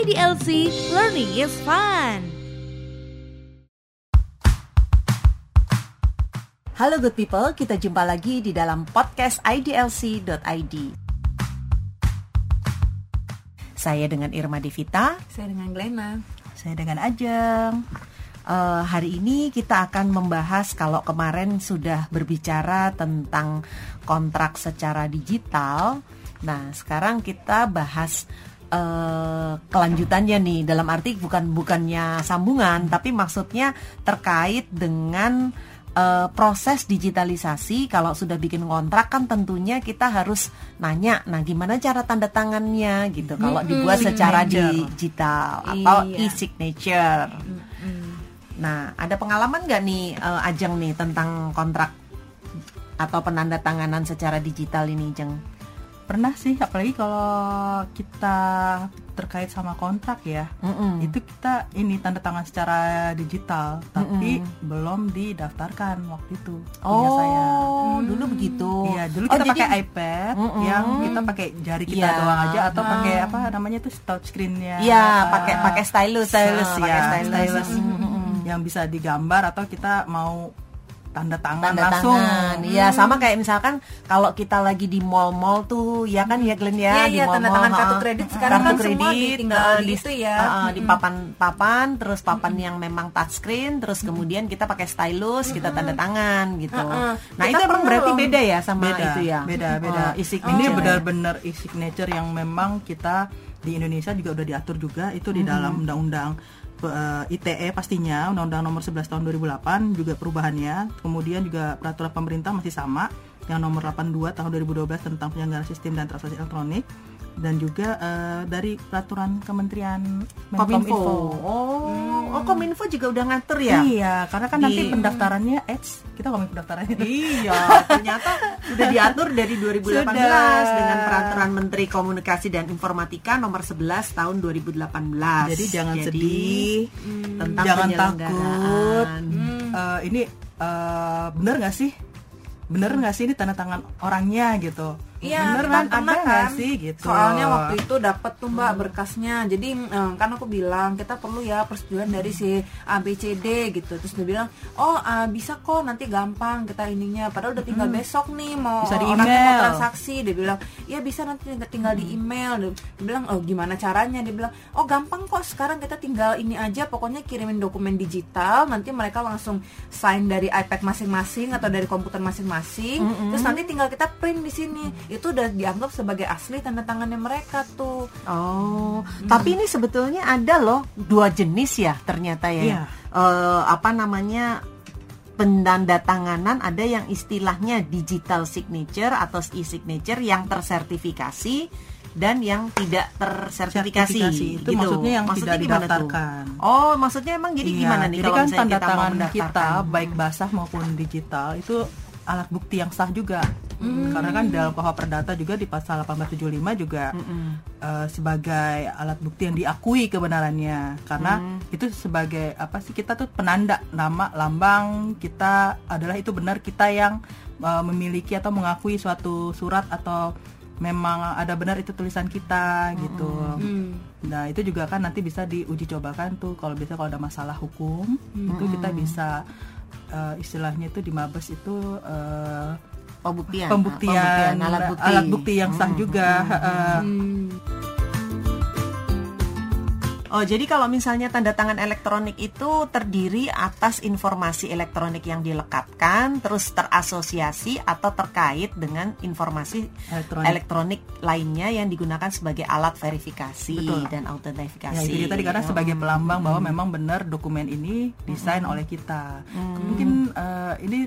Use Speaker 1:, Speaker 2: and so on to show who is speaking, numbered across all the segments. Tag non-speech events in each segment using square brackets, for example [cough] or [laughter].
Speaker 1: IDLC Learning is Fun.
Speaker 2: Halo good people, kita jumpa lagi di dalam podcast idlc.id. Saya dengan Irma Devita,
Speaker 3: Saya dengan Glenna.
Speaker 2: saya dengan Ajeng. Eh, hari ini kita akan membahas kalau kemarin sudah berbicara tentang kontrak secara digital. Nah, sekarang kita bahas eh, kelanjutannya nih. Dalam arti bukan bukannya sambungan, tapi maksudnya terkait dengan eh, proses digitalisasi. Kalau sudah bikin kontrak kan tentunya kita harus nanya, nah gimana cara tanda tangannya gitu. Kalau dibuat secara digital atau
Speaker 3: Iya.
Speaker 2: e-signature. Nah, ada pengalaman nggak nih eh, Ajeng nih tentang kontrak atau penanda tanganan secara digital ini, Jeng?
Speaker 4: Pernah sih apalagi kalau kita terkait sama kontrak ya
Speaker 2: Mm-mm.
Speaker 4: itu kita ini tanda tangan secara digital tapi belum didaftarkan waktu itu punya
Speaker 2: Oh,
Speaker 4: saya
Speaker 2: dulu begitu.
Speaker 4: Iya, dulu
Speaker 2: Oh,
Speaker 4: kita
Speaker 2: jadi-
Speaker 4: pakai iPad
Speaker 2: Mm-mm.
Speaker 4: yang kita pakai jari kita
Speaker 2: Iya.
Speaker 4: doang aja atau pakai apa namanya tuh touch screen-nya.
Speaker 2: Iya,
Speaker 4: eh,
Speaker 2: pakai pakai stylus,
Speaker 4: stylus
Speaker 2: pakai
Speaker 4: ya,
Speaker 2: stylus.
Speaker 4: stylus.
Speaker 2: Mm-mm.
Speaker 4: yang bisa digambar atau kita mau tanda tangan
Speaker 2: Tanda
Speaker 4: langsung.
Speaker 2: tangan, iya sama kayak misalkan kalau kita lagi di mall-mall tuh, ya kan ya Glenn ya
Speaker 3: Iya,
Speaker 2: di
Speaker 3: iya, tanda
Speaker 2: mall-mall,
Speaker 3: tangan kartu kredit sekarang kan semua ditinggal
Speaker 2: eh,
Speaker 3: di itu ya.
Speaker 2: eh, di papan-papan, terus papan yang memang touchscreen, terus kemudian kita pakai stylus, kita tanda tangan gitu.
Speaker 3: Heeh.
Speaker 2: Nah
Speaker 3: Kita
Speaker 2: itu emang berarti
Speaker 3: loh.
Speaker 2: beda ya sama
Speaker 4: beda,
Speaker 2: itu ya?
Speaker 4: Beda, beda.
Speaker 2: Oh, e-signature.
Speaker 4: Ini benar-benar e-signature yang memang kita di Indonesia juga udah diatur juga itu di dalam undang-undang ITE pastinya Undang-Undang Nomor 11 Tahun 2008 juga perubahannya. Kemudian juga peraturan pemerintah masih sama yang Nomor 82 Tahun 2012 tentang penyelenggaraan sistem dan transaksi elektronik dan juga eh, dari peraturan Kementerian
Speaker 2: Kominfo. Oh, oh Kominfo juga udah ngatur ya?
Speaker 4: Iya, karena kan nanti
Speaker 2: Di-
Speaker 4: pendaftarannya Eits, kita ngomongin pendaftarannya.
Speaker 2: Iya, [laughs] ternyata sudah diatur dari 2018
Speaker 4: Sudah.
Speaker 2: dengan peraturan Menteri Komunikasi dan Informatika nomor 11 tahun 2018.
Speaker 4: Jadi jangan sedih,
Speaker 2: tentang
Speaker 4: jangan takut. Eh, ini eh, bener nggak sih? Bener nggak sih ini tanda tangan orangnya gitu?
Speaker 3: Iya,
Speaker 4: bener
Speaker 3: kita
Speaker 4: kan? Ada
Speaker 3: kan?
Speaker 4: sih gitu?
Speaker 3: Soalnya waktu itu dapat tuh Mbak berkasnya. Jadi eh, kan aku bilang kita perlu ya persetujuan dari si ABCD gitu. Terus dia bilang, "Oh, ah, bisa kok nanti gampang kita ininya." Padahal udah tinggal besok nih mau
Speaker 4: Bisa di
Speaker 3: orangnya mau
Speaker 4: email.
Speaker 3: transaksi. Dia bilang, "Ya bisa nanti tinggal, di email." Dia dia bilang, "Oh, gimana caranya?" Dia bilang, "Oh, gampang kok. Sekarang kita tinggal ini aja pokoknya kirimin dokumen digital, nanti mereka langsung sign dari iPad masing-masing atau dari komputer masing-masing. Terus nanti tinggal kita print di sini. Itu udah dianggap sebagai asli tanda tangannya mereka tuh.
Speaker 2: Oh, tapi ini sebetulnya ada loh dua jenis ya ternyata ya.
Speaker 4: Iya.
Speaker 2: Eh, apa namanya? penanda tanganan ada yang istilahnya digital signature atau e-signature yang tersertifikasi dan yang tidak tersertifikasi.
Speaker 4: Sertifikasi. Itu
Speaker 2: gitu.
Speaker 4: maksudnya yang tidak
Speaker 2: gimana tuh?
Speaker 4: didaftarkan.
Speaker 2: Oh, maksudnya emang jadi
Speaker 4: Iya,
Speaker 2: gimana nih
Speaker 4: Jadi
Speaker 2: kalau
Speaker 4: kan tanda
Speaker 2: kita
Speaker 4: tangan kita baik basah maupun digital itu alat bukti yang sah juga.
Speaker 2: Hmm.
Speaker 4: Karena kan dalam KUH Perdata juga di pasal 1875 juga eh, sebagai alat bukti yang diakui kebenarannya. Karena
Speaker 2: Hmm.
Speaker 4: itu sebagai apa sih kita tuh penanda nama lambang kita adalah itu benar kita yang eh, memiliki atau mengakui suatu surat atau memang ada benar itu tulisan kita gitu.
Speaker 3: Hmm.
Speaker 4: Nah itu juga kan nanti bisa diuji cobakan tuh kalau bisa kalau ada masalah hukum itu kita bisa eh, istilahnya itu di Mabes itu eh,
Speaker 2: pembuktian,
Speaker 4: pembuktian,
Speaker 2: alat bukti,
Speaker 4: yang sah juga. eh,
Speaker 2: Oh, jadi kalau misalnya tanda tangan elektronik itu terdiri atas informasi elektronik yang dilekatkan, terus terasosiasi atau terkait dengan informasi
Speaker 4: Elektronik.
Speaker 2: elektronik lainnya yang digunakan sebagai alat verifikasi
Speaker 4: Betul.
Speaker 2: dan autentifikasi.
Speaker 4: Ya itu tadi karena sebagai pelambang bahwa memang benar dokumen ini desain oleh kita. Mungkin eh, ini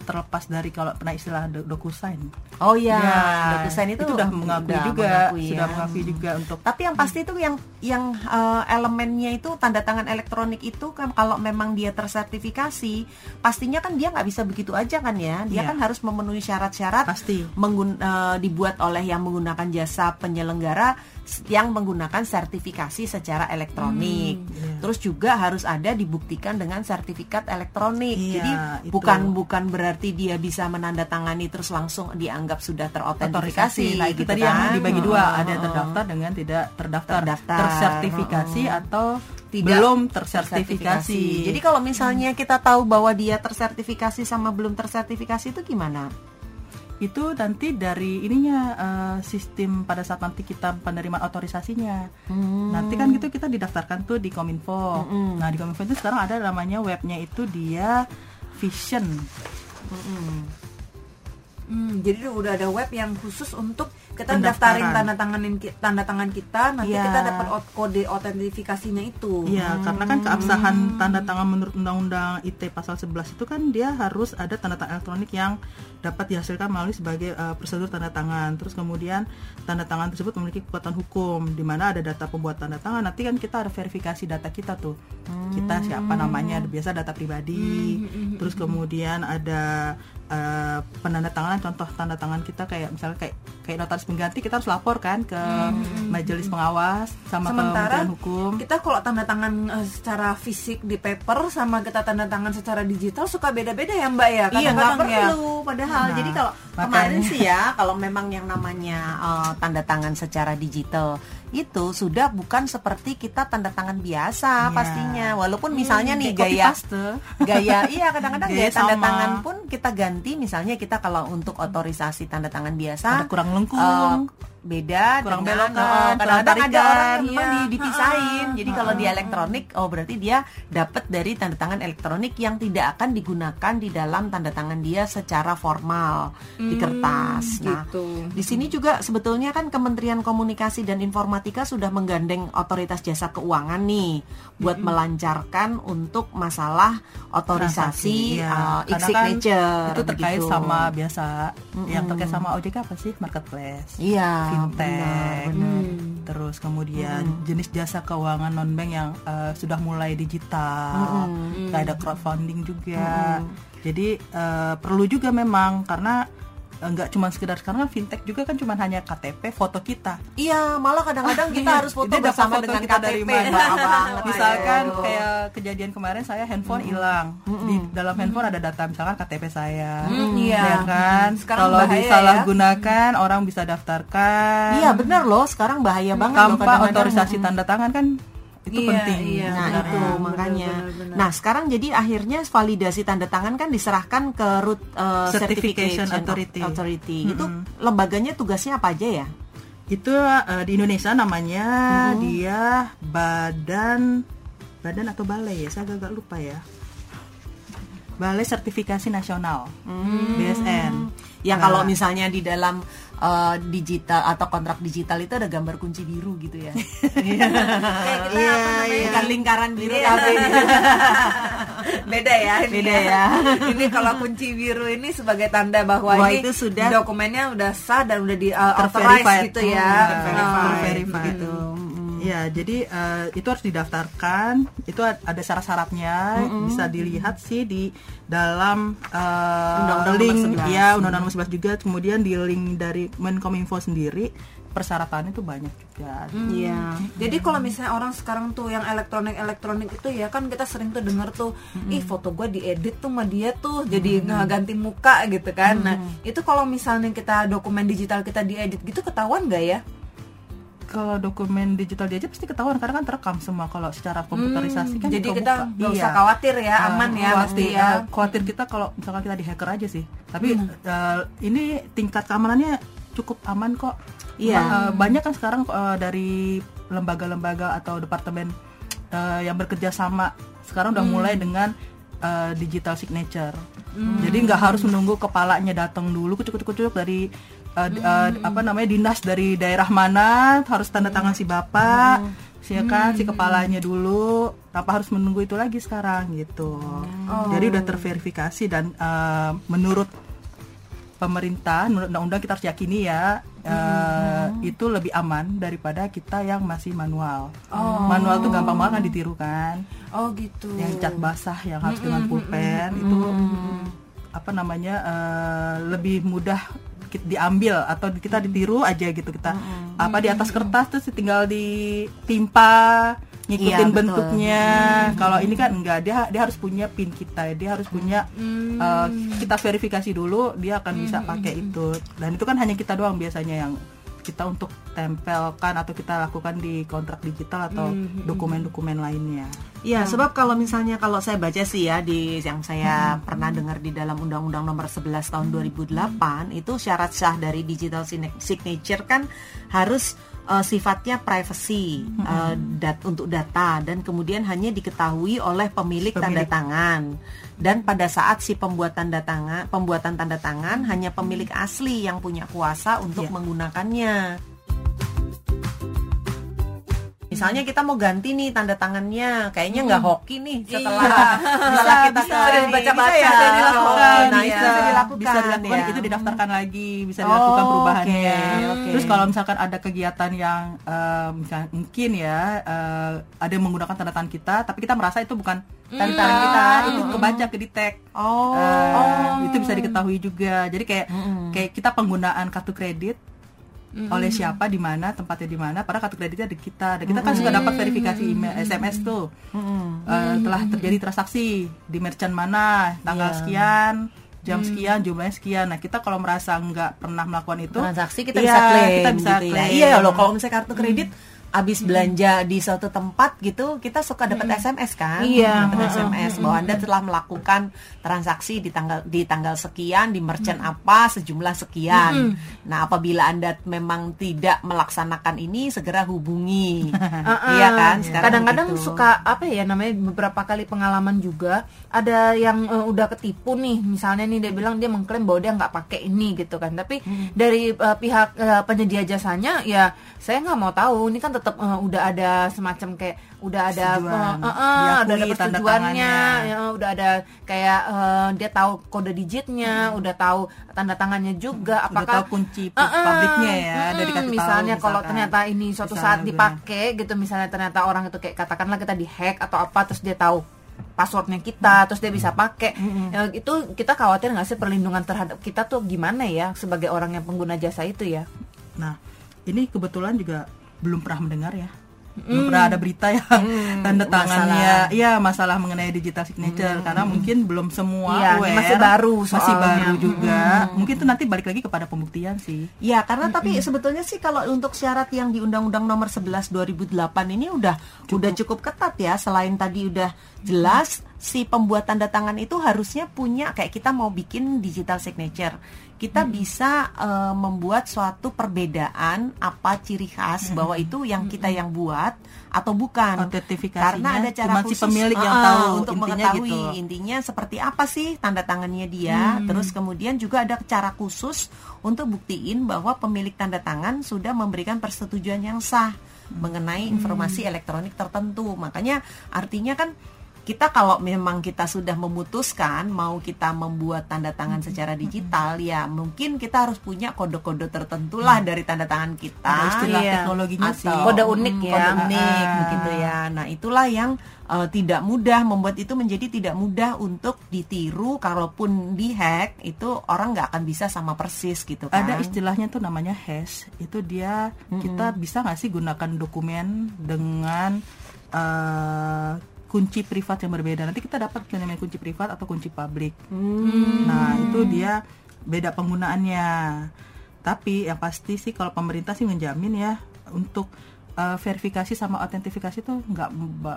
Speaker 4: terlepas dari kalau pernah istilah do- DocuSign.
Speaker 2: Oh iya,
Speaker 4: Ya,
Speaker 2: DocuSign itu,
Speaker 4: sudah mengakui
Speaker 2: udah
Speaker 4: juga,
Speaker 2: mengakui
Speaker 4: sudah
Speaker 2: ya.
Speaker 4: mengakui juga untuk
Speaker 2: Tapi yang pasti itu yang yang eh, elemennya itu tanda tangan elektronik itu kan kalau memang dia tersertifikasi, pastinya kan dia nggak bisa begitu aja kan ya. Dia
Speaker 4: Iya.
Speaker 2: kan harus memenuhi syarat-syarat
Speaker 4: pasti.
Speaker 2: menggun- eh, dibuat oleh yang menggunakan jasa penyelenggara yang menggunakan sertifikasi secara elektronik.
Speaker 4: iya.
Speaker 2: Terus juga harus ada dibuktikan dengan sertifikat elektronik.
Speaker 4: Iya,
Speaker 2: Jadi
Speaker 4: itu.
Speaker 2: bukan bukan berarti dia bisa menandatangani terus langsung dianggap sudah terautentikasi.
Speaker 4: Otentikasi. Nah, itu
Speaker 2: gitu
Speaker 4: tadi
Speaker 2: kan.
Speaker 4: yang dibagi dua,
Speaker 2: Heeh,
Speaker 4: ada terdaftar dengan tidak terdaftar.
Speaker 2: Terdaftar.
Speaker 4: Tersertifikasi atau
Speaker 2: Tidak
Speaker 4: belum tersertifikasi.
Speaker 2: Jadi kalau misalnya kita tahu bahwa dia tersertifikasi sama belum tersertifikasi itu gimana?
Speaker 4: Itu nanti dari ininya eh, sistem pada saat nanti kita penerimaan otorisasinya. Nanti kan gitu kita didaftarkan tuh di Kominfo. Nah, di Kominfo itu sekarang ada namanya webnya itu dia Vision.
Speaker 3: Hmm, jadi udah ada web yang khusus untuk kita daftarin tanda tanganin tanda tangan kita, nanti
Speaker 4: Iya.
Speaker 3: kita dapat kode autentifikasinya itu.
Speaker 4: Iya, karena kan keabsahan tanda tangan menurut Undang-Undang IT pasal 11 itu kan dia harus ada tanda tangan elektronik yang dapat dihasilkan melalui sebagai uh, prosedur tanda tangan. Terus kemudian tanda tangan tersebut memiliki kekuatan hukum di mana ada data pembuat tanda tangan. Nanti kan kita ada verifikasi data kita tuh. Kita siapa namanya, biasa data pribadi. Terus kemudian ada uh, penandatanganan contoh tanda tangan kita kayak misalnya kayak kayak notaris pengganti kita harus lapor kan ke majelis pengawas sama
Speaker 3: Sementara
Speaker 4: Kementerian Hukum.
Speaker 3: kita kalau tanda tangan eh, secara fisik di paper sama kita tanda tangan secara digital suka beda-beda ya Mbak ya.
Speaker 2: Iya nggak
Speaker 3: Kadang-kadang ya.
Speaker 2: perlu. Padahal
Speaker 4: Nah,
Speaker 2: jadi kalau. Kemarin sih ya, kalau memang yang namanya eh, tanda tangan secara digital itu sudah bukan seperti kita tanda tangan biasa
Speaker 4: Iya.
Speaker 2: pastinya. Walaupun misalnya nih
Speaker 4: Kayak copy
Speaker 2: gaya gaya iya kadang-kadang [laughs]
Speaker 4: Gaya
Speaker 2: gaya tanda
Speaker 4: sama.
Speaker 2: tangan pun kita ganti misalnya kita kalau untuk otorisasi tanda tangan biasa
Speaker 4: ada kurang lengkung.
Speaker 2: eh, beda
Speaker 4: Kurang
Speaker 2: dengan
Speaker 4: belokan,
Speaker 2: eh,
Speaker 4: kurang
Speaker 2: kadang-kadang ada
Speaker 4: tarikan.
Speaker 2: orang yang memang
Speaker 3: Iya.
Speaker 2: di- dipisahin jadi kalau di elektronik oh berarti dia dapat dari tanda tangan elektronik yang tidak akan digunakan di dalam tanda tangan dia secara formal di kertas nah
Speaker 3: gitu.
Speaker 2: di sini juga sebetulnya kan Kementerian Komunikasi dan Informatika sudah menggandeng otoritas jasa keuangan nih buat melancarkan untuk masalah otorisasi
Speaker 4: iya.
Speaker 2: uh,
Speaker 4: Karena kan
Speaker 2: e-signature
Speaker 4: itu terkait
Speaker 2: begitu.
Speaker 4: sama biasa yang terkait sama OJK apa sih marketplace
Speaker 2: iya
Speaker 4: fintech.
Speaker 2: benar, benar.
Speaker 4: terus kemudian jenis jasa keuangan non bank yang eh, sudah mulai digital. Kayak ada crowdfunding juga. Jadi eh, perlu juga memang karena nggak cuma sekedar sekarang kan fintech juga kan cuma hanya KTP foto kita
Speaker 2: Iya, malah kadang-kadang kita harus foto
Speaker 4: Dia dapat
Speaker 2: bersama
Speaker 4: foto
Speaker 2: dengan
Speaker 4: kita
Speaker 2: KTP.
Speaker 4: dari mana? Misalkan
Speaker 2: Aduh.
Speaker 4: kayak kejadian kemarin saya handphone hilang di dalam handphone ada data misalkan KTP saya
Speaker 3: Hmm, iya.
Speaker 4: ya kan
Speaker 3: Sekarang
Speaker 4: kalau
Speaker 3: bahaya
Speaker 4: disalahgunakan orang bisa daftarkan
Speaker 2: Iya, benar loh. Sekarang bahaya banget loh
Speaker 4: tanpa
Speaker 2: kadang-kadang.
Speaker 4: otorisasi tanda tangan kan itu
Speaker 3: Iya,
Speaker 4: penting
Speaker 3: iya.
Speaker 2: Nah
Speaker 3: benar,
Speaker 2: itu
Speaker 3: benar,
Speaker 2: makanya.
Speaker 3: benar, benar.
Speaker 2: Nah sekarang jadi akhirnya validasi tanda tangan kan diserahkan ke root uh,
Speaker 4: Certification
Speaker 2: Certification
Speaker 4: Authority.
Speaker 2: Authority. Itu lembaganya tugasnya apa aja ya?
Speaker 4: itu eh, di Indonesia namanya dia badan badan atau balai ya saya agak lupa ya Balai Sertifikasi Nasional BSN
Speaker 2: Yang
Speaker 4: Nah,
Speaker 2: kalau misalnya di dalam uh, digital atau kontrak digital itu ada gambar kunci biru gitu ya.
Speaker 3: Kayak kita
Speaker 2: Iya,
Speaker 3: apa namanya?
Speaker 2: iya. Bukan lingkaran biru
Speaker 3: Iya.
Speaker 2: tapi [laughs]
Speaker 3: beda ya ini
Speaker 2: Beda ya.
Speaker 3: ini kalau kunci biru ini sebagai tanda bahwa
Speaker 2: Wah,
Speaker 3: ini
Speaker 2: itu sudah-
Speaker 3: dokumennya udah sah dan udah di uh,
Speaker 4: Terverified.
Speaker 3: authorize gitu ya
Speaker 4: Hmm,
Speaker 3: Nah,
Speaker 4: terverified. Ya, jadi eh, itu harus didaftarkan. Itu ad- ada syarat-syaratnya, bisa dilihat sih di dalam eh,
Speaker 2: Undang-Undang
Speaker 4: link
Speaker 2: nomor 11.
Speaker 4: ya Undang-Undang nomor 11 juga. Kemudian di link dari Menkominfo sendiri persyaratannya itu banyak juga.
Speaker 2: Iya.
Speaker 3: Jadi kalau misalnya orang sekarang tuh yang elektronik elektronik itu ya kan kita sering tuh denger tuh, ih foto gue diedit tuh sama dia tuh jadi nggak ganti muka gitu kan. Nah itu kalau misalnya kita dokumen digital kita diedit gitu ketahuan nggak ya?
Speaker 4: Kalau dokumen digital dia aja pasti ketahuan karena kan terekam semua kalau secara komputerisasi kan
Speaker 3: Jadi kita nggak usah
Speaker 4: Iya.
Speaker 3: khawatir ya,
Speaker 4: Uh,
Speaker 3: aman ya pasti ya.
Speaker 4: uh, khawatir kita kalau misalkan kita di hacker aja sih. Tapi uh, ini tingkat keamanannya cukup aman kok.
Speaker 2: Iya.
Speaker 4: Uh, banyak kan sekarang uh, dari lembaga-lembaga atau departemen uh, yang bekerja sama. Sekarang udah mulai dengan uh, digital signature. Jadi nggak harus menunggu kepalanya datang dulu kucuk-kucuk dari uh, di- uh, apa namanya dinas dari daerah mana harus tanda tangan si bapak ya kan si kepalanya dulu apa harus menunggu itu lagi sekarang gitu. Jadi udah terverifikasi dan uh, menurut pemerintah menurut undang-undang kita harus yakini ya uh, itu lebih aman daripada kita yang masih manual. Manual tuh gampang banget kan ditiru kan?
Speaker 3: Oh gitu.
Speaker 4: yang cat basah yang harus dengan pulpen itu apa namanya uh, lebih mudah diambil atau kita ditiru aja gitu kita apa di atas kertas terus tinggal ditimpa ngikutin
Speaker 2: Iya,
Speaker 4: bentuknya. Kalau ini kan enggak, dia dia harus punya pin kita, dia harus punya eh, kita verifikasi dulu, dia akan bisa pakai itu. Dan itu kan hanya kita doang biasanya yang kita untuk tempelkan atau kita lakukan di kontrak digital atau dokumen-dokumen lainnya.
Speaker 2: Iya, sebab kalau misalnya kalau saya baca sih ya di yang saya pernah dengar di dalam Undang-Undang Nomor 11 Tahun 2008 itu syarat sah dari digital signa- signature kan harus eh, sifatnya privacy eh, dat untuk data dan kemudian hanya diketahui oleh pemilik, tanda
Speaker 4: Pemilik.
Speaker 2: tangan dan pada saat si pembuat tanda tangan pembuatan tanda tangan hanya pemilik asli yang punya kuasa untuk
Speaker 4: Iya.
Speaker 2: menggunakannya. Misalnya kita mau ganti nih tanda tangannya, kayaknya nggak hoki nih setelah [laughs] setelah kita
Speaker 4: bisa,
Speaker 2: ke-
Speaker 3: baca-baca,
Speaker 2: bisa ya,
Speaker 3: bisa
Speaker 2: dilakukan, nah,
Speaker 3: iya.
Speaker 2: bisa dilakukan,
Speaker 4: bisa dilakukan.
Speaker 2: Ya.
Speaker 4: itu didaftarkan lagi bisa
Speaker 2: Oh,
Speaker 4: dilakukan perubahannya.
Speaker 2: oke, oke.
Speaker 4: terus kalau misalkan ada kegiatan yang misalnya mungkin ya eh, ada yang menggunakan tanda tangan kita tapi kita merasa itu bukan tanda tangan kita itu kebaca ke detect
Speaker 2: Oh,
Speaker 4: Eh, itu bisa diketahui juga. Jadi kayak kayak kita penggunaan kartu kredit oleh siapa di mana tempatnya di mana padahal kartu kreditnya di kita. Dan kita kan suka dapat verifikasi email SMS tuh. Eh, telah terjadi transaksi di merchant mana tanggal
Speaker 2: Iya.
Speaker 4: sekian jam sekian jumlahnya sekian. Nah kita kalau merasa nggak pernah melakukan itu
Speaker 2: transaksi kita
Speaker 4: iya,
Speaker 2: bisa klaim
Speaker 4: kita bisa
Speaker 2: gitu ya.
Speaker 4: klaim.
Speaker 2: Iya loh kalau misalnya kartu kredit habis belanja di suatu tempat gitu kita suka dapat SMS kan?
Speaker 3: Iya.
Speaker 2: dapat SMS bahwa anda telah melakukan transaksi di tanggal di tanggal sekian di merchant apa sejumlah sekian. Nah apabila anda memang tidak melaksanakan ini segera hubungi. [laughs] Iya kan? Sekarang
Speaker 3: kadang-kadang
Speaker 2: begitu.
Speaker 3: suka apa ya namanya beberapa kali pengalaman juga ada yang eh, udah ketipu nih. Misalnya nih dia bilang dia mengklaim bahwa dia nggak pakai ini gitu kan. Tapi dari eh, pihak eh, penyedia jasanya ya saya nggak mau tahu. Ini kan tetap eh, udah ada semacam kayak udah ada
Speaker 4: Persetujuan.
Speaker 3: eh, eh, eh, udah ada persetujuannya ya, udah ada kayak eh, dia tahu kode digitnya udah tahu tanda tangannya juga
Speaker 4: udah
Speaker 3: apakah
Speaker 4: tahu kunci
Speaker 3: Uh, uh,
Speaker 4: pabriknya ya
Speaker 3: mm-mm,
Speaker 4: dari tahu
Speaker 3: misalnya kalau ternyata ini suatu saat
Speaker 4: guna.
Speaker 3: dipakai gitu misalnya ternyata orang itu kayak katakanlah kita dihack atau apa terus dia tahu passwordnya kita terus dia bisa pakai. Ya, itu kita khawatir nggak sih perlindungan terhadap kita tuh gimana ya sebagai orang yang pengguna jasa itu ya?
Speaker 4: Nah, ini kebetulan juga belum pernah mendengar ya. Belum pernah ada berita yang [laughs] tanda tangannya, iya masalah mengenai digital signature. Karena mungkin belum semua
Speaker 3: Iya,
Speaker 4: aware,
Speaker 3: masih baru
Speaker 4: masih
Speaker 3: soalnya.
Speaker 4: baru juga. Mungkin itu nanti balik lagi kepada pembuktian sih.
Speaker 2: Ya, karena tapi sebetulnya sih kalau untuk syarat yang di Undang-Undang Nomor 11 2008 ini udah udah cukup ketat ya. Selain tadi udah jelas si pembuat tanda tangan itu harusnya punya kayak kita mau bikin digital signature. Kita bisa eh, membuat suatu perbedaan apa ciri khas bahwa itu yang kita yang buat atau bukan. Karena ada cara
Speaker 4: cuma si
Speaker 2: khusus
Speaker 4: pemilik yang
Speaker 2: ah,
Speaker 4: tahu,
Speaker 2: untuk
Speaker 4: intinya
Speaker 2: mengetahui
Speaker 4: gitu.
Speaker 2: intinya seperti apa sih tanda tangannya dia. Terus kemudian juga ada cara khusus untuk buktiin bahwa pemilik tanda tangan sudah memberikan persetujuan yang sah mengenai informasi elektronik tertentu. Makanya artinya kan kita kalau memang kita sudah memutuskan mau kita membuat tanda tangan secara digital ya mungkin kita harus punya kode-kode tertentu lah dari tanda tangan kita
Speaker 4: Ada istilah
Speaker 3: Iya.
Speaker 4: teknologinya sih.
Speaker 2: atau
Speaker 3: Kode unik
Speaker 2: mm,
Speaker 3: ya.
Speaker 2: kode unik
Speaker 4: Ah.
Speaker 2: begitu ya nah itulah yang eh, tidak mudah membuat itu menjadi tidak mudah untuk ditiru kalaupun dihack itu orang nggak akan bisa sama persis gitu kan
Speaker 4: Ada istilahnya tuh namanya hash. Itu dia kita bisa nggak sih gunakan dokumen dengan eh, kunci privat yang berbeda. Nanti kita dapat yang namanya kunci privat atau kunci publik. Nah, itu dia beda penggunaannya. Tapi yang pasti sih kalau pemerintah sih menjamin ya untuk eh, verifikasi sama autentifikasi tuh nggak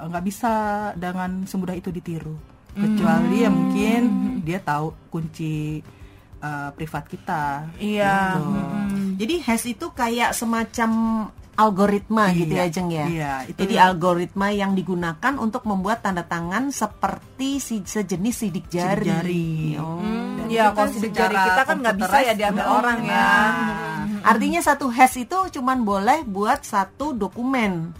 Speaker 4: nggak bisa dengan semudah itu ditiru. Kecuali ya mungkin dia tahu kunci eh, privat kita.
Speaker 3: iya
Speaker 4: Gitu.
Speaker 2: jadi hash itu kayak semacam algoritma gitu ya
Speaker 4: Iya,
Speaker 2: Jeng ya
Speaker 4: iya, itu
Speaker 2: jadi
Speaker 4: ya.
Speaker 2: algoritma yang digunakan untuk membuat tanda tangan seperti si sejenis sidik jari,
Speaker 4: Sidik jari.
Speaker 2: Oh.
Speaker 3: Hmm, ya kalau sidik jari kita kan nggak bisa ya diambil
Speaker 4: udah
Speaker 3: orang ya
Speaker 4: Nah,
Speaker 2: Artinya satu hash itu cuman boleh buat satu dokumen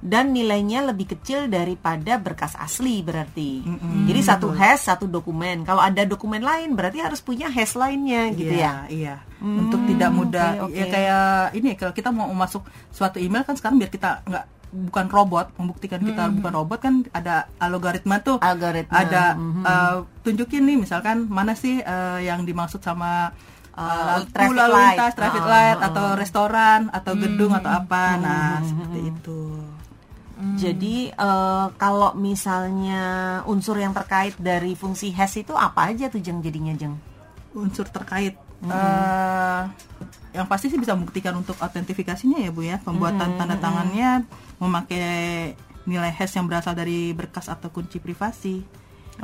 Speaker 2: dan nilainya lebih kecil daripada berkas asli berarti. Jadi satu hash satu dokumen. Kalau ada dokumen lain berarti harus punya hash lainnya gitu
Speaker 4: iya,
Speaker 2: ya.
Speaker 4: Iya. Untuk tidak mudah
Speaker 2: oke,
Speaker 4: ya
Speaker 2: oke.
Speaker 4: kayak ini kalau kita mau masuk suatu email kan sekarang biar kita nggak bukan robot membuktikan kita bukan robot kan ada algoritma tuh
Speaker 2: Algoritma.
Speaker 4: ada
Speaker 2: Mhm.
Speaker 4: eh, tunjukin nih misalkan mana sih eh, yang dimaksud sama
Speaker 2: uh, traffic
Speaker 4: lalu
Speaker 2: light.
Speaker 4: lintas, traffic light,
Speaker 2: ah,
Speaker 4: atau
Speaker 2: ah.
Speaker 4: restoran, atau gedung, atau apa. Nah, seperti itu.
Speaker 2: Jadi eh, kalau misalnya unsur yang terkait dari fungsi hash itu apa aja tuh jeng jadinya jeng?
Speaker 4: Unsur terkait. eh, yang pasti sih bisa membuktikan untuk autentifikasinya ya Bu ya. Pembuatan tanda tangannya memakai nilai hash yang berasal dari berkas atau kunci privasi.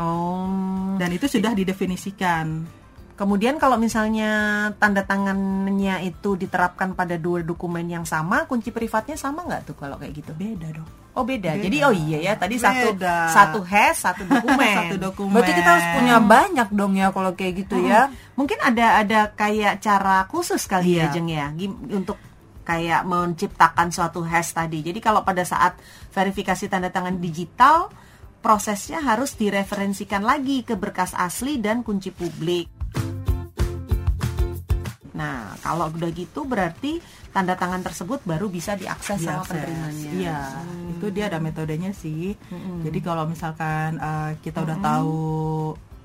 Speaker 2: Oh.
Speaker 4: Dan itu sudah didefinisikan.
Speaker 2: Kemudian kalau misalnya tanda tangannya itu diterapkan pada dua dokumen yang sama, kunci privatnya sama nggak tuh kalau kayak gitu?
Speaker 4: Beda dong.
Speaker 2: Oh beda.
Speaker 4: Beda.
Speaker 2: Jadi oh iya ya tadi satu
Speaker 4: Beda.
Speaker 2: satu hash satu [laughs] dokumen.
Speaker 4: Satu dokumen.
Speaker 3: Berarti kita harus punya banyak dong ya kalau kayak gitu ya.
Speaker 2: Mungkin ada ada kayak cara khusus kali ya
Speaker 4: Iya.
Speaker 2: Jeng ya untuk kayak menciptakan suatu hash tadi. Jadi kalau pada saat verifikasi tanda tangan digital prosesnya harus direferensikan lagi ke berkas asli dan kunci publik. Nah, kalau udah gitu berarti tanda tangan tersebut baru bisa diakses sama
Speaker 4: diakses.
Speaker 2: penerimanya.
Speaker 4: Iya, itu dia ada metodenya sih. Jadi kalau misalkan uh, kita udah tahu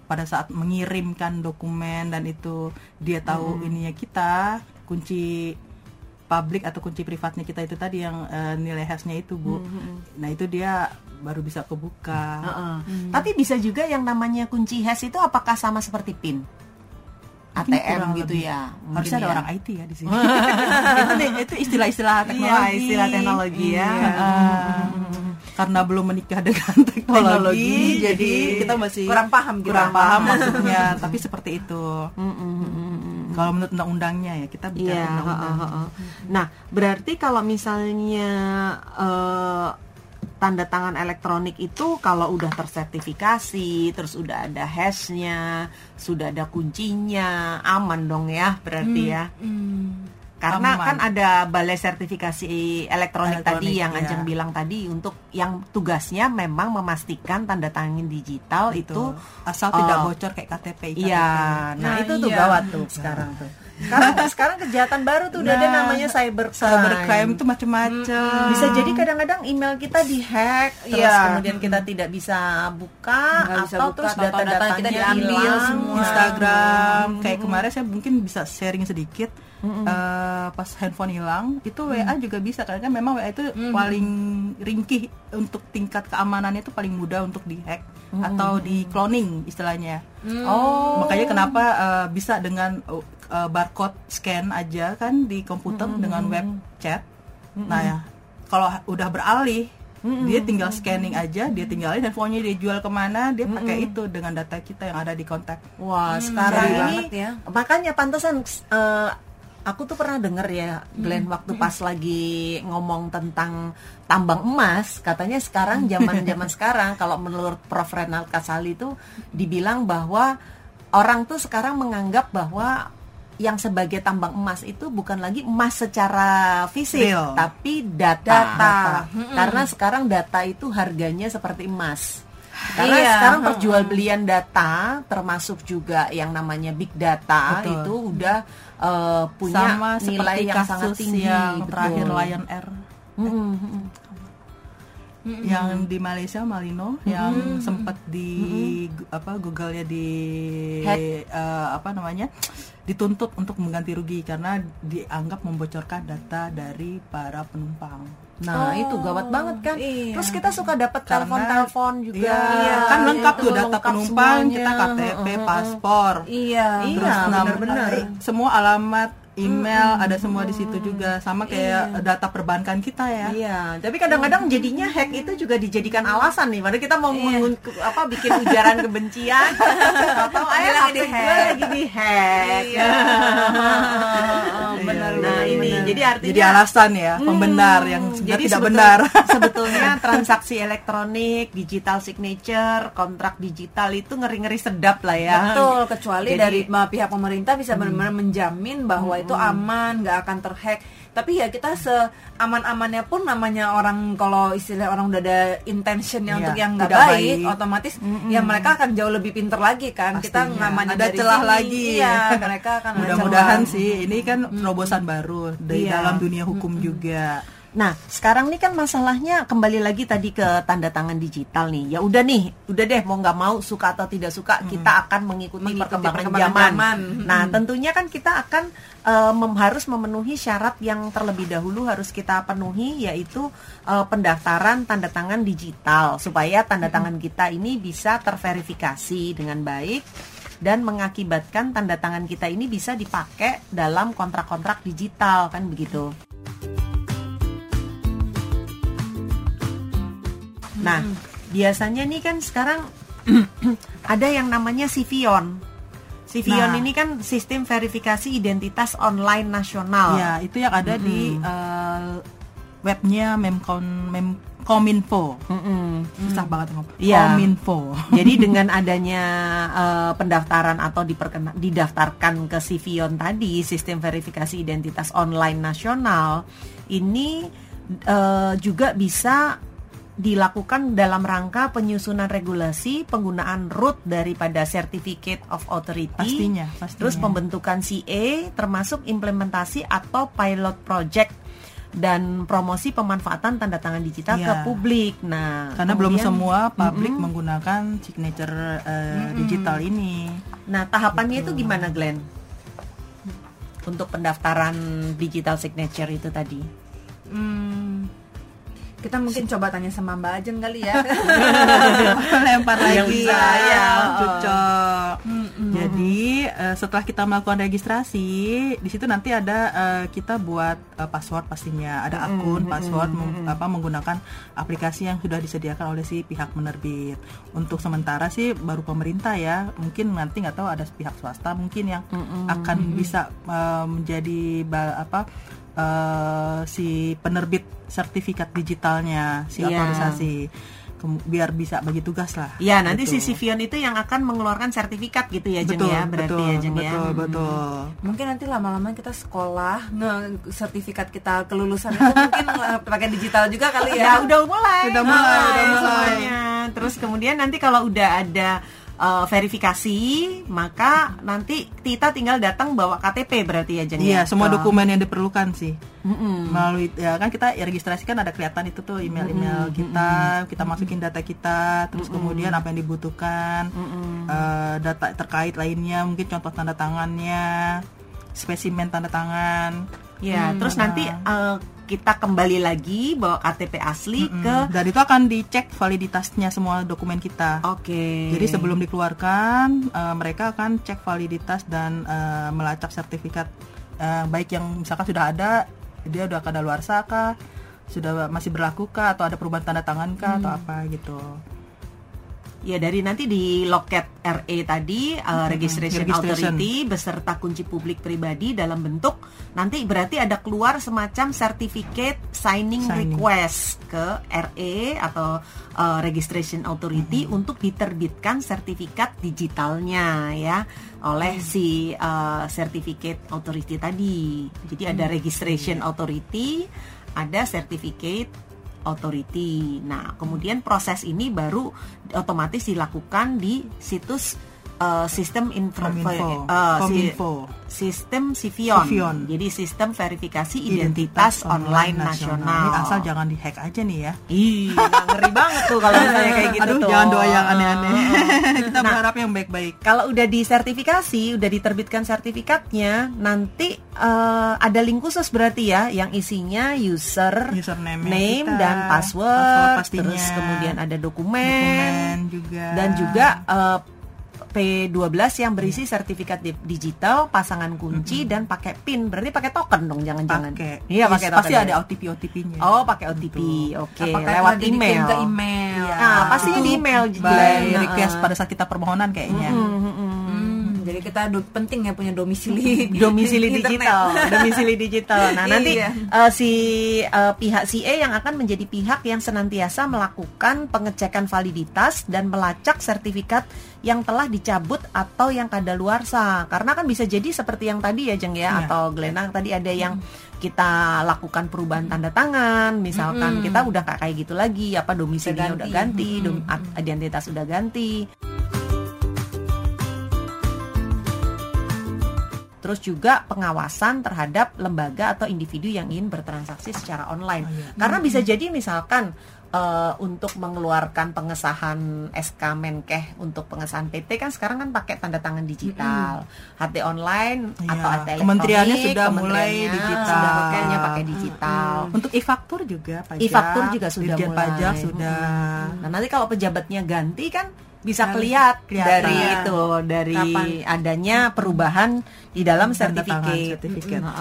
Speaker 4: pada saat mengirimkan dokumen dan itu dia tahu ininya kita, kunci publik atau kunci privatnya kita itu tadi yang uh, nilai hashnya itu bu. Nah itu dia baru bisa kebuka.
Speaker 2: Heeh. Tapi bisa juga yang namanya kunci hash itu apakah sama seperti PIN? ATM gitu
Speaker 4: lebih.
Speaker 2: ya. Mungkin
Speaker 4: ada
Speaker 2: ya.
Speaker 4: orang IT ya di sini. [laughs] itu istilah-istilah
Speaker 2: Iya,
Speaker 4: teknologi.
Speaker 2: istilah teknologi ya.
Speaker 4: Iya. Karena belum menikah dengan [laughs] teknologi,
Speaker 2: Teknologi,
Speaker 4: jadi kita masih
Speaker 3: kurang paham kita.
Speaker 4: kurang paham [laughs] maksudnya. Tapi seperti itu. Kalau menurut undang-undangnya ya kita bicara
Speaker 2: Iya,
Speaker 4: undang-undang.
Speaker 2: Nah, berarti kalau misalnya eh, tanda tangan elektronik itu kalau udah tersertifikasi, terus udah ada hashnya, sudah ada kuncinya, aman dong ya, berarti ya. Karena
Speaker 4: Aman.
Speaker 2: kan ada balai sertifikasi elektronik, tadi
Speaker 4: Elektronik,
Speaker 2: yang
Speaker 4: iya.
Speaker 2: Anjeng bilang tadi untuk yang tugasnya memang memastikan tanda tangan digital itu
Speaker 4: Itu asal tidak
Speaker 2: Oh.
Speaker 4: bocor kayak KTP.
Speaker 2: Iya, nah,
Speaker 3: Nah,
Speaker 2: itu tuh
Speaker 3: iya.
Speaker 2: gawat tuh sekarang tuh. Sekarang sekarang kejahatan baru tuh udah ada
Speaker 4: Nah,
Speaker 2: namanya cyber
Speaker 4: Cybercrime itu macam-macam.
Speaker 2: Bisa jadi kadang-kadang email kita dihack, terus
Speaker 3: Iya.
Speaker 2: kemudian kita tidak bisa buka
Speaker 3: Nggak bisa
Speaker 2: atau
Speaker 3: buka,
Speaker 2: terus data-datanya
Speaker 3: kita diambil
Speaker 2: hilang.
Speaker 3: semua.
Speaker 4: Instagram. Kayak kemarin saya mungkin bisa sharing sedikit Eh, pas handphone hilang itu WA juga bisa karena kan memang WA itu paling ringkih untuk tingkat keamanannya itu paling mudah untuk dihack atau di cloning istilahnya.
Speaker 2: Oh,
Speaker 4: makanya kenapa eh, bisa dengan eh, barcode scan aja kan di komputer dengan web chat. Nah ya kalau udah beralih dia tinggal scanning aja dia tinggalin handphonenya dia jual ke mana dia pakai itu dengan data kita yang ada di kontak.
Speaker 2: Wah, sekarang
Speaker 3: ngeri
Speaker 2: ini
Speaker 3: banget ya.
Speaker 2: makanya pantesan eh, aku tuh pernah denger ya Glenn waktu pas lagi ngomong tentang tambang emas, katanya sekarang zaman-zaman sekarang kalau menurut Prof. Renald Kasali itu dibilang bahwa orang tuh sekarang menganggap bahwa yang sebagai tambang emas itu bukan lagi emas secara fisik,
Speaker 4: Real.
Speaker 2: tapi data.
Speaker 3: Data.
Speaker 2: Karena sekarang data itu harganya seperti emas. Karena
Speaker 3: Iya,
Speaker 2: sekarang perjualbelian data termasuk juga yang namanya big data
Speaker 4: Betul.
Speaker 2: itu udah eh, punya
Speaker 4: sama
Speaker 2: nilai yang sangat tinggi
Speaker 4: yang
Speaker 2: betul.
Speaker 4: terakhir Lion Air
Speaker 2: Mm, mm, mm.
Speaker 4: yang di Malaysia Malino yang sempat di gu- apa Google-nya di
Speaker 2: Hack.
Speaker 4: eh, apa namanya dituntut untuk mengganti rugi karena dianggap membocorkan data dari para penumpang.
Speaker 2: Nah
Speaker 3: Oh,
Speaker 2: itu gawat banget kan.
Speaker 3: iya.
Speaker 2: Terus kita suka dapat telepon-telepon juga.
Speaker 4: Iya,
Speaker 3: Iya,
Speaker 4: kan lengkap tuh data
Speaker 2: lengkap
Speaker 4: penumpang,
Speaker 2: semuanya.
Speaker 4: kita KTP, paspor,
Speaker 3: Iya.
Speaker 2: Iya,
Speaker 4: terus nam-
Speaker 2: benar-benar.
Speaker 4: semua alamat, email ada semua di situ juga, sama kayak data perbankan kita ya.
Speaker 2: Iya, tapi kadang-kadang jadinya hack itu juga dijadikan alasan nih. Padahal kita mau
Speaker 3: Iya.
Speaker 2: mengun- apa bikin ujaran kebencian [laughs] atau gue
Speaker 3: hack.
Speaker 2: lagi di hack. [laughs]
Speaker 3: Iya.
Speaker 2: benar.
Speaker 4: Iya,
Speaker 2: Nah,
Speaker 4: iya,
Speaker 2: ini
Speaker 4: benar.
Speaker 2: jadi artinya
Speaker 4: Jadi alasan ya, pembenar yang
Speaker 2: Hmm,
Speaker 4: sebenarnya tidak
Speaker 2: sebetul-
Speaker 4: benar. [laughs]
Speaker 2: sebetulnya transaksi elektronik, digital signature, kontrak digital itu ngeri-ngeri sedap lah ya.
Speaker 3: Betul, kecuali
Speaker 2: Jadi-
Speaker 3: dari pihak pemerintah bisa benar-benar menjamin bahwa itu aman, nggak akan terhack. Tapi ya kita seaman-amannya pun namanya orang kalau istilah orang udah ada intentionnya
Speaker 4: Iya,
Speaker 3: untuk yang nggak baik,
Speaker 4: baik.
Speaker 3: otomatis ya mereka akan jauh lebih pinter lagi kan. Kita
Speaker 4: Pastinya.
Speaker 3: namanya
Speaker 4: ada
Speaker 3: dari
Speaker 4: celah
Speaker 3: sini,
Speaker 4: lagi.
Speaker 3: Iya, mereka akan [laughs]
Speaker 4: Mudah-mudahan sih ini kan terobosan baru dari
Speaker 3: Iya.
Speaker 4: dalam dunia hukum juga.
Speaker 2: Nah, sekarang nih kan masalahnya kembali lagi tadi ke tanda tangan digital nih. Ya udah nih, udah deh mau nggak mau suka atau tidak suka kita akan mengikuti,
Speaker 3: Mengikuti
Speaker 2: perkembangan,
Speaker 3: perkembangan
Speaker 2: zaman.
Speaker 3: zaman.
Speaker 2: Nah,
Speaker 3: Mm-mm.
Speaker 2: tentunya kan kita akan eh, mem- harus memenuhi syarat yang terlebih dahulu harus kita penuhi yaitu eh, pendaftaran tanda tangan digital supaya tanda tangan kita ini bisa terverifikasi dengan baik dan mengakibatkan tanda tangan kita ini bisa dipakai dalam kontrak-kontrak digital kan begitu. Nah, biasanya nih kan sekarang [clears throat] ada yang namanya Sivion. Sivion
Speaker 4: Nah.
Speaker 2: ini kan sistem verifikasi identitas online nasional.
Speaker 4: Ya, itu yang ada di eh, webnya Memkon Memkominfo.
Speaker 2: Mm-mm.
Speaker 4: Susah banget ngomong.
Speaker 2: Iya.
Speaker 4: Kominfo. [laughs]
Speaker 2: Jadi dengan adanya eh, pendaftaran atau diperkena- didaftarkan ke Sivion tadi sistem verifikasi identitas online nasional ini eh, juga bisa dilakukan dalam rangka penyusunan regulasi penggunaan root daripada Certificate of Authority
Speaker 4: Pastinya, pastinya.
Speaker 2: terus pembentukan CA termasuk implementasi atau pilot project dan promosi pemanfaatan tanda tangan digital ke
Speaker 4: Iya.
Speaker 2: publik. Nah,
Speaker 4: Karena belum
Speaker 2: kemudian-
Speaker 4: semua publik
Speaker 2: Mm-mm.
Speaker 4: menggunakan signature eh, digital ini.
Speaker 2: Nah, tahapannya itu gimana, Glenn? Untuk pendaftaran digital signature itu tadi.
Speaker 3: Hmm, kita mungkin [laughs] coba tanya sama Mbak Ajeng kali ya. [laughs]
Speaker 4: lempar lagi
Speaker 2: Yang bisa, ya.
Speaker 4: cocok. Jadi eh, setelah kita melakukan registrasi di situ nanti ada eh, kita buat eh, password pastinya. Ada akun password meng- apa menggunakan aplikasi yang sudah disediakan oleh si pihak penerbit. Untuk sementara sih baru pemerintah ya. Mungkin nanti nggak tahu ada pihak swasta mungkin yang akan bisa eh, menjadi apa eh, si penerbit sertifikat digitalnya si
Speaker 2: Iya.
Speaker 4: otorisasi biar bisa bagi tugas lah.
Speaker 2: Ya, nanti
Speaker 4: Gitu.
Speaker 2: si Sivion itu yang akan mengeluarkan sertifikat gitu ya, Jeng
Speaker 4: betul,
Speaker 2: ya, berarti
Speaker 4: betul,
Speaker 2: ya, Jeng ya.
Speaker 4: betul, betul.
Speaker 3: mungkin nanti lama-lama kita sekolah nge sertifikat kita kelulusan itu mungkin [laughs] eh, pakai digital juga kali
Speaker 2: Ya,
Speaker 3: ya.
Speaker 2: udah mulai.
Speaker 4: Udah mulai, udah mulai.
Speaker 2: semuanya. Terus kemudian nanti kalau udah ada eh, verifikasi, maka nanti kita tinggal datang bawa KTP berarti ya, Jeng ya.
Speaker 4: Iya, semua dokumen yang diperlukan sih.
Speaker 2: Mm-mm.
Speaker 4: Melalui ya kan kita ya registrasi kan ada kelihatan itu tuh email-email kita, kita masukin data kita, terus kemudian apa yang dibutuhkan, eh, data terkait lainnya, mungkin contoh tanda tangannya, spesimen tanda tangan.
Speaker 2: Ya, terus nanti eh, kita kembali lagi bawa KTP asli
Speaker 4: Mm,
Speaker 2: ke
Speaker 4: dan itu akan dicek validitasnya semua dokumen kita.
Speaker 2: Oke.
Speaker 4: Jadi sebelum dikeluarkan, eh, mereka akan cek validitas dan eh, melacak sertifikat eh, baik yang misalkan sudah ada, dia udah kadaluarsa kah, sudah masih berlaku kah, atau ada perubahan tanda tangan kah, atau apa gitu.
Speaker 2: Ya dari nanti di loket RE tadi uh, registration,
Speaker 4: registration.
Speaker 2: authority beserta kunci publik pribadi dalam bentuk nanti berarti ada keluar semacam certificate signing,
Speaker 4: Signing.
Speaker 2: request ke RE atau uh, registration authority untuk diterbitkan sertifikat digitalnya ya oleh si uh, certificate authority tadi. Jadi ada registration authority, ada certificate authority. Nah, kemudian proses ini baru otomatis dilakukan di situs uh, sistem info,
Speaker 4: Kominfo.
Speaker 2: uh, si- sistem Sivion.
Speaker 4: Sivion.
Speaker 2: Jadi sistem verifikasi identitas, online nasional.
Speaker 4: Ini asal jangan dihack aja nih ya.
Speaker 2: Ih, ngeri banget tuh kalau misalnya kayak gitu
Speaker 4: Aduh,
Speaker 2: tuh.
Speaker 4: jangan doa yang aneh-aneh. [laughs] Kita
Speaker 2: Nah,
Speaker 4: berharap yang baik-baik.
Speaker 2: Kalau udah disertifikasi, udah diterbitkan sertifikatnya, nanti eh, ada link khusus berarti ya, yang isinya user,
Speaker 4: Username
Speaker 2: name
Speaker 4: kita,
Speaker 2: dan password,
Speaker 4: password pastinya.
Speaker 2: terus kemudian ada dokumen,
Speaker 4: Dokumen juga.
Speaker 2: dan juga eh, P12 yang berisi sertifikat di- digital, pasangan kunci dan pakai PIN. Berarti pakai token dong, jangan-jangan. Iya, pakai token.
Speaker 4: Pasti
Speaker 2: ya.
Speaker 4: ada OTP OTP-nya.
Speaker 2: Oh, pakai OTP. Oke,
Speaker 3: Apakah
Speaker 2: lewat email.
Speaker 3: ke email.
Speaker 2: Nah, pastinya di email
Speaker 4: by
Speaker 2: Glenn.
Speaker 4: request pada saat kita permohonan kayaknya.
Speaker 3: Hmm, jadi kita do- penting ya punya domisili [laughs]
Speaker 2: domisili digital, domisili digital. Nah, [laughs] nanti
Speaker 3: Iya.
Speaker 2: eh, si eh, pihak CA yang akan menjadi pihak yang senantiasa melakukan pengecekan validitas dan melacak sertifikat yang telah dicabut atau yang kadaluarsa. Karena kan bisa jadi seperti yang tadi ya Jeng ya
Speaker 4: Iya.
Speaker 2: atau Glenang tadi ada yang kita lakukan perubahan tanda tangan, misalkan kita udah kayak gitu lagi, apa domisilinya
Speaker 3: Udah
Speaker 2: udah
Speaker 3: ganti.
Speaker 2: ganti, dom- identitas udah ganti. Terus juga pengawasan terhadap lembaga atau individu yang ingin bertransaksi secara online.
Speaker 4: Oh, iya.
Speaker 2: Karena bisa jadi misalkan eh, untuk mengeluarkan pengesahan SK Menkeh untuk pengesahan PT kan sekarang kan pakai tanda tangan digital, HT online
Speaker 4: Iya,
Speaker 2: atau HT elektronik.
Speaker 4: kementeriannya sudah mulai digital.
Speaker 2: sudah pakainya pakai digital.
Speaker 4: Untuk e-faktur juga pajak.
Speaker 2: E-faktur juga sudah
Speaker 4: Dirjen
Speaker 2: mulai.
Speaker 4: pajak sudah.
Speaker 2: Nah nanti kalau pejabatnya ganti kan bisa
Speaker 3: Harus
Speaker 2: kelihat
Speaker 4: kelihatan.
Speaker 2: dari itu dari
Speaker 3: Kapan?
Speaker 2: adanya perubahan di dalam sertifikat.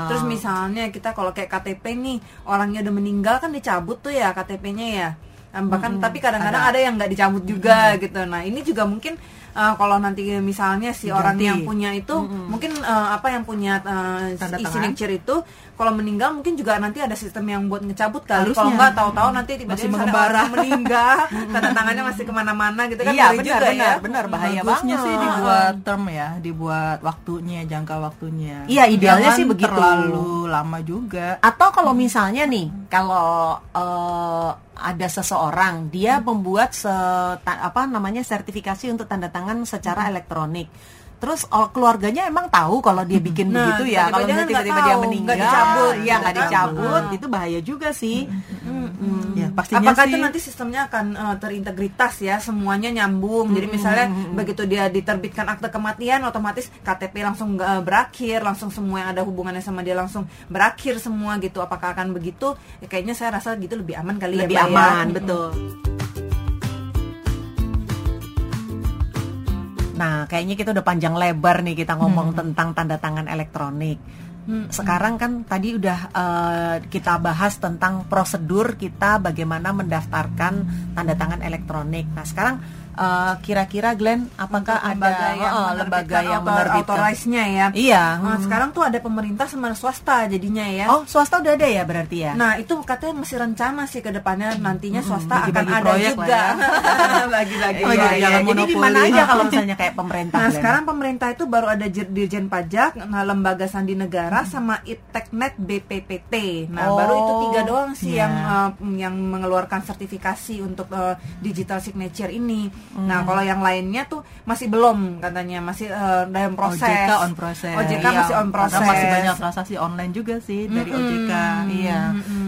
Speaker 3: Terus misalnya kita kalau kayak KTP nih orangnya udah meninggal kan dicabut tuh ya KTP-nya ya. Nah, bahkan tapi kadang-kadang ada. yang nggak dicabut juga gitu. Nah ini juga mungkin uh, kalau nanti misalnya si
Speaker 4: Diganti.
Speaker 3: orang yang punya itu mungkin uh, apa yang punya uh,
Speaker 4: tangan.
Speaker 3: e-signature itu kalau meninggal mungkin juga nanti ada sistem yang buat ngecabut kali.
Speaker 4: Harusnya.
Speaker 3: Kalau nggak tahu-tahu nanti tiba-tiba
Speaker 4: mengembara.
Speaker 3: meninggal [laughs] tanda tangannya masih ke mana-mana gitu kan.
Speaker 2: Iya benar
Speaker 3: juga
Speaker 2: benar
Speaker 3: ya.
Speaker 2: benar bahaya
Speaker 4: Bagusnya
Speaker 2: banget.
Speaker 4: sih dibuat term ya, dibuat waktunya, jangka waktunya.
Speaker 2: Iya, idealnya
Speaker 4: Jangan
Speaker 2: sih begitu.
Speaker 4: Terlalu lama juga.
Speaker 2: Atau kalau misalnya nih, kalau eh, ada seseorang dia membuat se apa namanya sertifikasi untuk tanda tangan secara elektronik. Terus oh, keluarganya emang tahu kalau dia bikin
Speaker 3: Nah,
Speaker 2: begitu ya. Kalau
Speaker 3: dia
Speaker 2: tiba-tiba dia meninggal,
Speaker 3: nggak dicabut,
Speaker 2: ya nggak dicabut,
Speaker 3: Ah.
Speaker 2: itu bahaya juga sih.
Speaker 4: Ya, pastinya
Speaker 3: Apakah
Speaker 4: sih
Speaker 3: itu nanti sistemnya akan eh, terintegritas ya semuanya nyambung. Jadi misalnya begitu dia diterbitkan akte kematian otomatis KTP langsung eh, berakhir, langsung semua yang ada hubungannya sama dia langsung berakhir semua gitu. Apakah akan begitu? Ya, kayaknya saya rasa gitu lebih aman kali
Speaker 2: Lebih
Speaker 3: ya, Mbak, ya.
Speaker 2: aman, betul. Nah, kayaknya kita udah panjang lebar nih kita ngomong tentang tanda tangan elektronik. Sekarang kan tadi udah eh, kita bahas tentang prosedur kita bagaimana mendaftarkan tanda tangan elektronik. Nah, sekarang eh, kira-kira Glenn apakah
Speaker 3: Untuk
Speaker 2: ada
Speaker 3: lembaga yang
Speaker 2: oh, lembaga yang menerbitkan?
Speaker 3: authorize-nya ya.
Speaker 2: Iya.
Speaker 3: Nah, sekarang tuh ada pemerintah sama swasta jadinya ya.
Speaker 2: Oh, swasta udah ada ya berarti ya?
Speaker 3: Nah itu katanya masih rencana sih ke depannya nantinya swasta akan
Speaker 4: bagi-bagi
Speaker 3: ada juga
Speaker 4: ya. [laughs]
Speaker 3: bagi-bagi
Speaker 2: iya.
Speaker 4: jangan
Speaker 2: Jadi di mana aja kalau [laughs] misalnya kayak pemerintah
Speaker 3: Nah
Speaker 2: Glenn?
Speaker 3: sekarang pemerintah itu baru ada Dirjen Pajak, nah, Lembaga Sandi Negara sama Iteknet BPPT. Nah
Speaker 2: Oh,
Speaker 3: baru itu tiga doang sih
Speaker 4: iya.
Speaker 3: yang uh, yang mengeluarkan sertifikasi untuk uh, digital signature ini. Nah kalau yang lainnya tuh masih belum katanya masih uh, dalam proses.
Speaker 4: OJK on proses.
Speaker 3: OJK
Speaker 2: Iya,
Speaker 3: masih on
Speaker 4: Karena
Speaker 3: proses.
Speaker 4: masih banyak transaksi online juga sih dari OJK.
Speaker 2: Iya.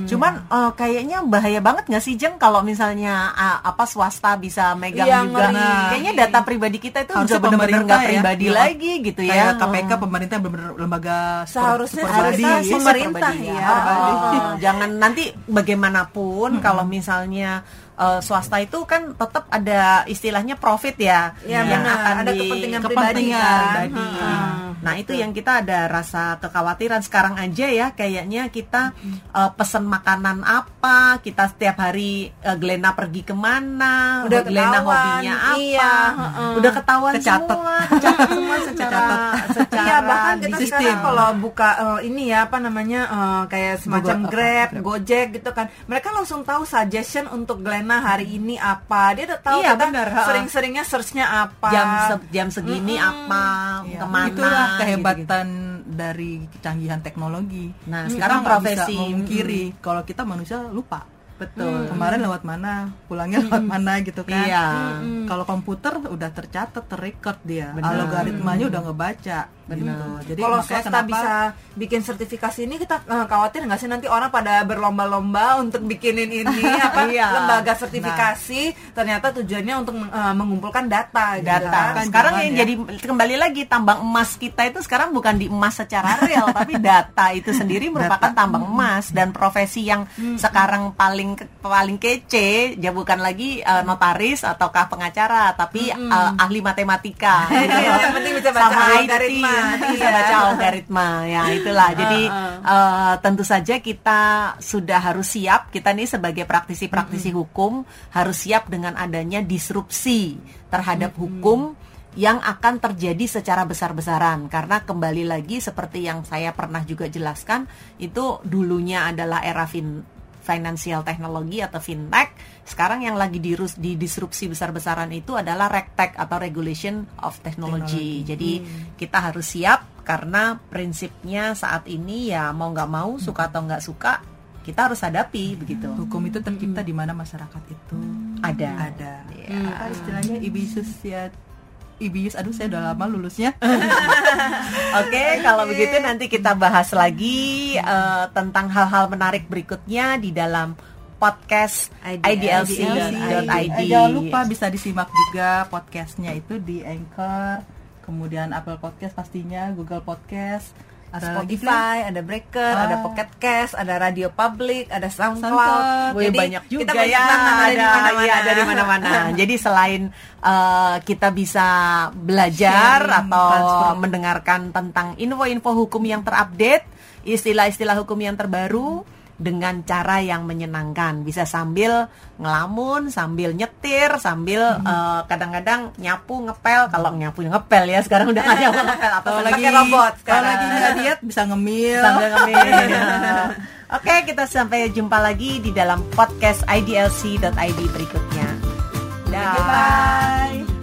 Speaker 2: Cuman eh, kayaknya bahaya banget nggak sih Jeng kalau misalnya ah, apa swasta bisa megang
Speaker 3: Iya,
Speaker 2: juga.
Speaker 3: ngeri.
Speaker 2: Kayaknya data pribadi kita itu
Speaker 4: Harusnya
Speaker 2: udah benar-benar nggak
Speaker 4: pemerintah ya.
Speaker 2: pribadi
Speaker 4: Iya.
Speaker 2: lagi gitu ya.
Speaker 4: Kayak KPK pemerintah benar-benar lembaga super-
Speaker 3: Seharusnya
Speaker 4: super
Speaker 3: harusnya
Speaker 4: body.
Speaker 3: sih pemerintah
Speaker 2: Pribadi
Speaker 3: ya.
Speaker 2: Oh, oh. Jangan nanti bagaimanapun kalau misalnya eh, swasta itu kan tetap ada istilahnya profit ya,
Speaker 3: Iya,
Speaker 2: yang
Speaker 3: benar.
Speaker 2: akan
Speaker 3: Ada
Speaker 2: di
Speaker 3: kepentingan
Speaker 2: kepentingan
Speaker 3: pribadi kan.
Speaker 2: pribadi.
Speaker 3: Heeh.
Speaker 2: Nah itu yang kita ada rasa kekhawatiran sekarang aja ya kayaknya kita eh, pesen makanan apa, kita setiap hari eh, Glena pergi ke mana,
Speaker 3: Udah
Speaker 2: Glena
Speaker 3: ketahuan,
Speaker 2: hobinya apa,
Speaker 3: iya, heeh.
Speaker 2: udah ketahuan
Speaker 4: Kecatet.
Speaker 2: semua, [laughs] kecatet semua secara secara
Speaker 3: Iya bahkan kita
Speaker 2: di
Speaker 3: sekarang
Speaker 2: sistem.
Speaker 3: kalau buka eh, ini ya apa namanya eh, kayak semacam
Speaker 4: Google, apa,
Speaker 3: Grab,
Speaker 4: Grab.
Speaker 3: Gojek gitu kan, mereka langsung tahu suggestion untuk Glena hari ini apa, dia udah tahu
Speaker 2: Iya,
Speaker 3: kita sering-seringnya searchnya apa.
Speaker 2: jam se- jam segini apa,
Speaker 4: Iya,
Speaker 2: ke
Speaker 4: mana,
Speaker 2: Itulah
Speaker 4: kehebatan dari kecanggihan teknologi.
Speaker 2: Nah, sekarang
Speaker 4: nggak
Speaker 2: profesi,
Speaker 4: bisa memungkiri kalau kita manusia lupa.
Speaker 2: Betul.
Speaker 4: Kemarin lewat mana, pulangnya lewat mana gitu kan.
Speaker 2: Iya.
Speaker 4: Kalau komputer udah tercatat, terrecord dia.
Speaker 2: Benar.
Speaker 4: Algoritmanya udah ngebaca.
Speaker 2: Benar.
Speaker 4: Gitu. Jadi
Speaker 3: kalau swasta
Speaker 4: kenapa
Speaker 3: bisa bikin sertifikasi ini kita eh, khawatir nggak sih nanti orang pada berlomba-lomba untuk bikinin ini [laughs] apa
Speaker 2: Iya.
Speaker 3: lembaga sertifikasi ternyata tujuannya untuk eh, mengumpulkan data gitu
Speaker 2: data.
Speaker 3: Kan
Speaker 2: sekarang
Speaker 4: jangan
Speaker 2: yang
Speaker 4: ya.
Speaker 2: jadi kembali lagi tambang emas kita itu sekarang bukan di emas secara real, [laughs] tapi data itu sendiri merupakan tambang emas dan profesi yang sekarang paling paling kece ya bukan lagi eh, notaris ataukah pengacara, tapi eh, ahli matematika. gitu. [laughs]
Speaker 3: Yang penting bisa baca
Speaker 2: Sama
Speaker 3: Algoritma.
Speaker 2: bisa
Speaker 3: Iya.
Speaker 2: baca algoritma. Ya itulah. Jadi eh, tentu saja kita sudah harus siap. Kita nih sebagai praktisi-praktisi hukum harus siap dengan adanya disrupsi terhadap hukum yang akan terjadi secara besar-besaran karena kembali lagi seperti yang saya pernah juga jelaskan itu dulunya adalah era fin financial technology atau fintech sekarang yang lagi dirus di disrupsi besar-besaran itu adalah regtech atau regulation of technology. Jadi kita harus siap karena prinsipnya saat ini ya mau nggak mau suka atau nggak suka kita harus hadapi begitu.
Speaker 4: Hukum itu tercipta di mana masyarakat itu
Speaker 2: ada.
Speaker 4: ada.
Speaker 2: Ya.
Speaker 4: Apa istilahnya? Ibisus ya IBIUS. Aduh, saya udah lama lulusnya. [laughs]
Speaker 2: Oke, kalau begitu nanti kita bahas lagi eh, tentang hal-hal menarik berikutnya di dalam podcast
Speaker 3: IDLC.
Speaker 2: IDLC.id.
Speaker 4: Jangan lupa bisa disimak juga podcastnya itu di Anchor, kemudian Apple Podcast pastinya, Google Podcast, ada lagi?
Speaker 3: Spotify, ada Breaker,
Speaker 4: Ah.
Speaker 3: ada Pocket Cast, ada Radio Public, ada SoundCloud.
Speaker 4: SoundCloud.
Speaker 3: Jadi
Speaker 2: banyak juga
Speaker 3: kita banyak
Speaker 2: ya
Speaker 3: ada
Speaker 2: ada,
Speaker 3: mana-mana.
Speaker 2: iya, ada di mana-mana. [laughs] Jadi selain eh, kita bisa belajar
Speaker 4: Sharing,
Speaker 2: atau
Speaker 4: transfer.
Speaker 2: mendengarkan tentang info-info hukum yang terupdate, istilah-istilah hukum yang terbaru dengan cara yang menyenangkan. Bisa sambil ngelamun, sambil nyetir, sambil eh, kadang-kadang nyapu ngepel. Kalau nyapu ngepel ya sekarang udah nggak nyapu ngepel apa
Speaker 4: Kalau
Speaker 3: Pakai
Speaker 4: lagi
Speaker 3: robot
Speaker 4: Kalau lagi nggak diet bisa ngemil.
Speaker 2: sambil ngemil. [laughs] Oke, kita sampai jumpa lagi di dalam podcast idlc.id berikutnya. Dah.
Speaker 3: Bye.